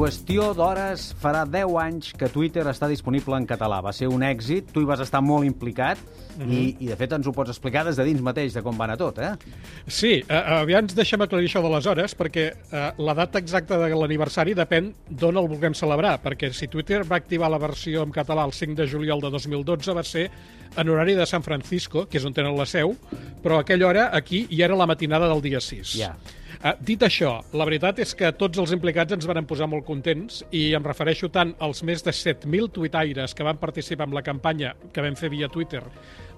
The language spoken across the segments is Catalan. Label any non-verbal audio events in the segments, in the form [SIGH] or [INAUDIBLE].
Qüestió d'hores farà 10 anys que Twitter està disponible en català. Va ser un èxit, tu hi vas estar molt implicat mm -hmm. i, i de fet ens ho pots explicar des de dins mateix de com va anar tot, eh? Sí, eh, aviam deixem aclarir això de les hores perquè eh, la data exacta de l'aniversari depèn d'on el vulguem celebrar, perquè si Twitter va activar la versió en català el 5 de juliol de 2012 va ser en horari de San Francisco, que és on tenen la seu, però a aquella hora aquí ja era la matinada del dia 6. Ja. Yeah. Uh, dit això, la veritat és que tots els implicats ens van posar molt contents i em refereixo tant als més de 7.000 tuitaires que van participar en la campanya que vam fer via Twitter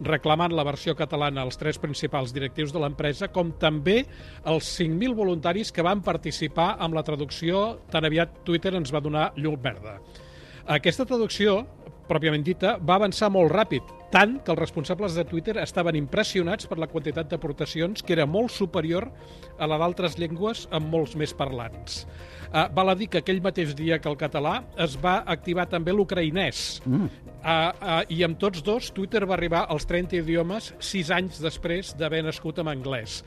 reclamant la versió catalana als tres principals directius de l'empresa, com també els 5.000 voluntaris que van participar amb la traducció tan aviat Twitter ens va donar llum verda. Aquesta traducció, pròpiament dita, va avançar molt ràpid, tant que els responsables de Twitter estaven impressionats per la quantitat d'aportacions que era molt superior a la d'altres llengües amb molts més parlants. Uh, val a dir que aquell mateix dia que el català es va activar també l'ucraïnès. Mm. Uh, uh, I amb tots dos, Twitter va arribar als 30 idiomes sis anys després d'haver nascut en anglès.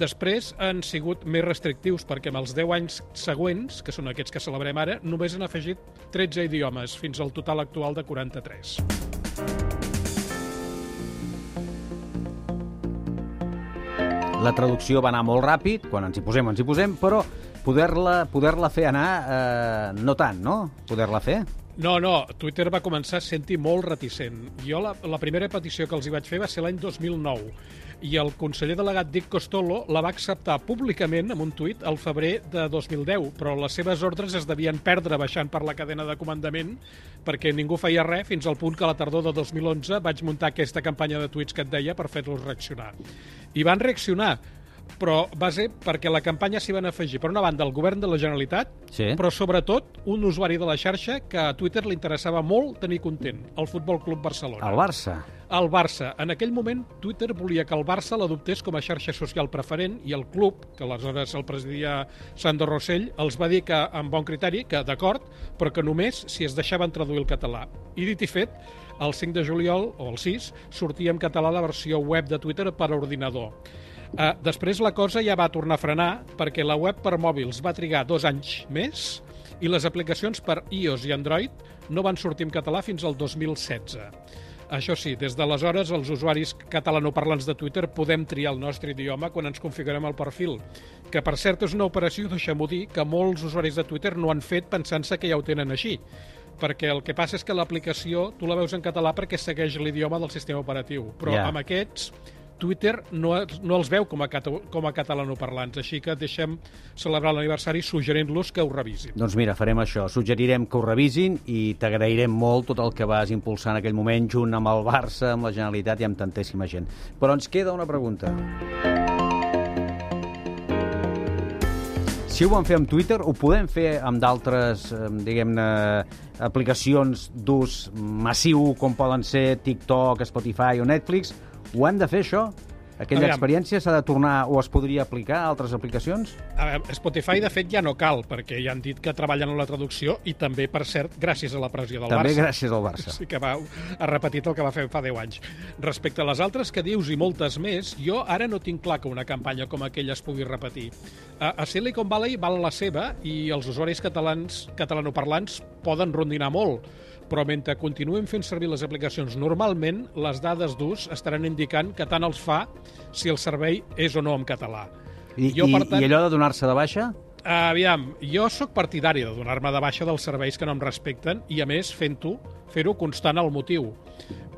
Després han sigut més restrictius perquè en els 10 anys següents, que són aquests que celebrem ara, només han afegit 13 idiomes, fins al total actual de 43. La traducció va anar molt ràpid, quan ens hi posem, ens hi posem, però poder-la poder, fer anar eh, no tant, no? Poder-la fer? No, no, Twitter va començar sent-hi molt reticent. Jo la, la primera petició que els hi vaig fer va ser l'any 2009 i el conseller delegat Dick Costolo la va acceptar públicament amb un tuit al febrer de 2010, però les seves ordres es devien perdre baixant per la cadena de comandament perquè ningú feia res fins al punt que a la tardor de 2011 vaig muntar aquesta campanya de tuits que et deia per fer-los reaccionar. I van reaccionar, però va ser perquè la campanya s'hi van afegir, per una banda, el govern de la Generalitat, Sí. però sobretot un usuari de la xarxa que a Twitter li interessava molt tenir content, el Futbol Club Barcelona. El Barça. El Barça. En aquell moment, Twitter volia que el Barça l'adoptés com a xarxa social preferent i el club, que aleshores el presidia Sandro Rossell, els va dir que, amb bon criteri, que d'acord, però que només si es deixaven traduir el català. I dit i fet, el 5 de juliol, o el 6, sortia en català la versió web de Twitter per a ordinador. Uh, després la cosa ja va tornar a frenar perquè la web per mòbils va trigar dos anys més i les aplicacions per iOS i Android no van sortir en català fins al 2016. Això sí, des d'aleshores els usuaris catalanoparlants de Twitter podem triar el nostre idioma quan ens configurem el perfil, que per cert és una operació, deixem-ho dir, que molts usuaris de Twitter no han fet pensant-se que ja ho tenen així perquè el que passa és que l'aplicació tu la veus en català perquè segueix l'idioma del sistema operatiu, però yeah. amb aquests Twitter no, no els veu com a, cata, com a catalanoparlants, així que deixem celebrar l'aniversari suggerint-los que ho revisin. Doncs mira, farem això. Suggerirem que ho revisin i t'agrairem molt tot el que vas impulsar en aquell moment junt amb el Barça, amb la Generalitat i amb tantíssima gent. Però ens queda una pregunta. Si ho vam fer amb Twitter, ho podem fer amb d'altres, eh, diguem-ne, aplicacions d'ús massiu, com poden ser TikTok, Spotify o Netflix? Ho hem de fer, això? Aquella Aviam. experiència s'ha de tornar o es podria aplicar a altres aplicacions? A veure, Spotify, de fet, ja no cal, perquè ja han dit que treballen en la traducció i també, per cert, gràcies a la pressió del També Barça. gràcies al Barça. [LAUGHS] Sí que va, ha repetit el que va fer fa 10 anys. Respecte a les altres que dius i moltes més, jo ara no tinc clar que una campanya com aquella es pugui repetir. A, a Silicon Valley val la seva i els usuaris catalans catalanoparlants poden rondinar molt, però mentre continuem fent servir les aplicacions normalment, les dades d'ús estaran indicant que tant els fa si el servei és o no en català. I, Jo, i, tant- I allò de donar-se de baixa? Aviam, jo sóc partidari de donar-me de baixa dels serveis que no em respecten i, a més, fent-ho, fer-ho constant al motiu.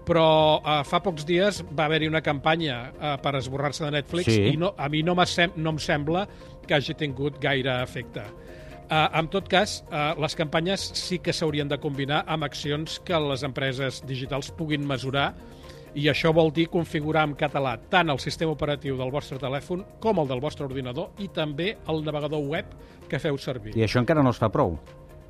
Però uh, fa pocs dies va haver-hi una campanya uh, per esborrar-se de Netflix Sí. i no, a mi no, no em sembla que hagi tingut gaire efecte. Uh, en tot cas, uh, les campanyes sí que s'haurien de combinar amb accions que les empreses digitals puguin mesurar i això vol dir configurar en català tant el sistema operatiu del vostre telèfon com el del vostre ordinador i també el navegador web que feu servir. I això encara no es fa prou.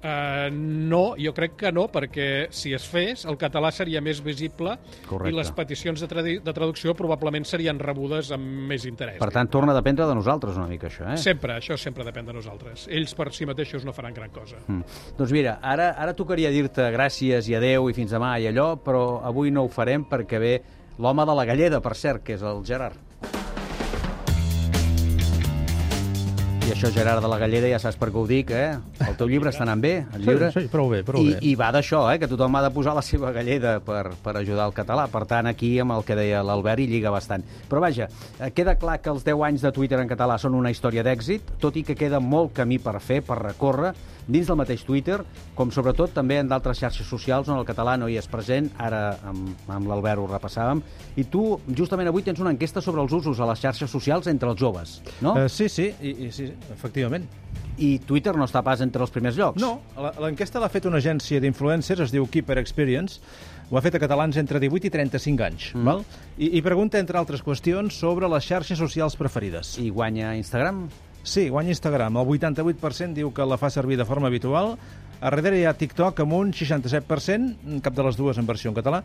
Uh, no, jo crec que no, perquè si es fes, el català seria més visible Correcte. i les peticions de, tradi- de traducció probablement serien rebudes amb més interès. Per tant, torna a dependre de nosaltres una mica, això, eh? Sempre, això sempre depèn de nosaltres. Ells per si mateixos no faran gran cosa. Mm. Doncs mira, ara, ara tocaria dir-te gràcies i adeu i fins demà i allò, però avui no ho farem perquè ve l'home de la galleda, per cert, que és el Gerard. I això, Gerard de la Galleda, ja saps per què ho dic, eh? El teu llibre està anant bé, el llibre. Sí, sí, prou bé, prou I, bé. I va d'això, eh? Que tothom ha de posar la seva galleda per, per ajudar el català. Per tant, aquí, amb el que deia l'Albert, hi lliga bastant. Però vaja, eh, queda clar que els 10 anys de Twitter en català són una història d'èxit, tot i que queda molt camí per fer, per recórrer, dins del mateix Twitter, com sobretot també en d'altres xarxes socials on el català no hi és present, ara amb, amb l'Albert ho repassàvem, i tu justament avui tens una enquesta sobre els usos a les xarxes socials entre els joves, no? Uh, sí, sí, i, i, sí, efectivament. I Twitter no està pas entre els primers llocs. No, l'enquesta l'ha fet una agència d'influencers, es diu Keeper Experience, ho ha fet a catalans entre 18 i 35 anys, mm. val? I, i pregunta, entre altres qüestions, sobre les xarxes socials preferides. I guanya Instagram? Sí, guanya Instagram. El 88% diu que la fa servir de forma habitual. A darrere hi ha TikTok amb un 67%, cap de les dues en versió en català,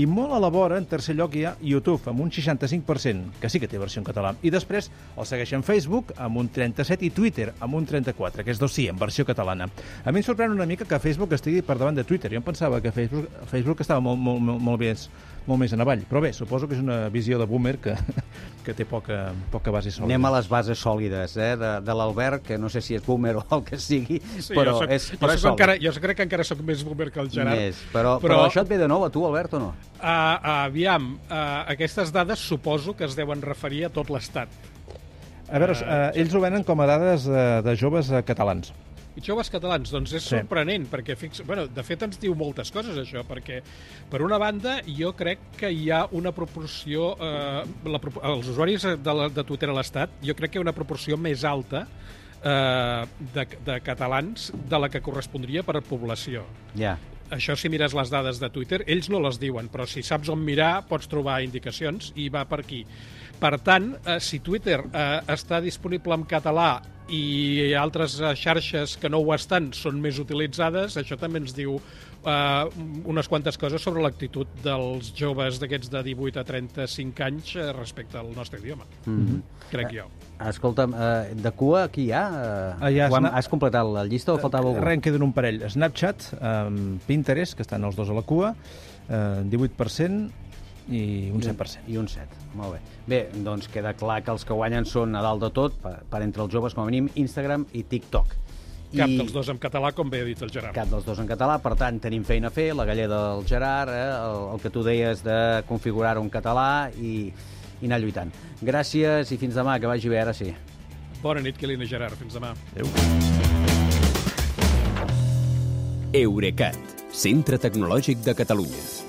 i molt a la vora, en tercer lloc, hi ha YouTube amb un 65%, que sí que té versió en català. I després el segueixen Facebook amb un 37% i Twitter amb un 34%, que és dos sí, en versió catalana. A mi em sorprèn una mica que Facebook estigui per davant de Twitter. Jo em pensava que Facebook, Facebook estava molt, molt, molt, molt, més, molt més en avall. Però bé, suposo que és una visió de boomer que, [LAUGHS] que té poca, poca base sòlida. Anem a les bases sòlides, eh, de, de l'Albert, que no sé si és boomer o el que sigui, Sí, però, jo soc, és, jo, però és soc sòlid. encara, jo crec que encara sóc més boomer que el Gerard. Més, però, però... però- això et ve de nou a tu, Albert, o no? Uh, aviam, uh, aquestes dades suposo que es deuen referir a tot l'Estat. A veure, eh, ells ho venen com a dades de, de joves eh, catalans. I joves catalans, doncs és Sí. sorprenent, perquè fix... bueno, de fet ens diu moltes coses això, perquè per una banda jo crec que hi ha una proporció, eh, la, els usuaris de, la, de Twitter a l'Estat, jo crec que hi ha una proporció més alta eh, de, de catalans de la que correspondria per població. Ja. Això si mires les dades de Twitter, ells no les diuen, però si saps on mirar pots trobar indicacions i va per aquí. Per tant, eh, si Twitter eh, està disponible en català i altres eh, xarxes que no ho estan són més utilitzades, això també ens diu eh, unes quantes coses sobre l'actitud dels joves d'aquests de 18 a 35 anys eh, respecte al nostre idioma. Mm -hmm. Crec jo. Escolta'm, eh, de cua aquí hi ha? Eh, Ah, hi ha ho hem- Snap- Has completat la llista o faltava algú? Res, en queden un parell. Snapchat, um, Pinterest, que estan els dos a la cua, eh, 18% i un 7%. I un 7, molt bé. Bé, doncs queda clar que els que guanyen són a dalt de tot, per, per entre els joves com a mínim, Instagram i TikTok. Cap dels dos en català, com bé ha dit el Gerard. Cap dels dos en català, per tant, tenim feina a fer, la galleda del Gerard, eh, el, el que tu deies de configurar-ho en català i, i anar lluitant. Gràcies i fins demà, que vagi bé, ara sí. Bona nit, Quelina i Gerard. Fins demà. Eurecat, centre tecnològic de Catalunya.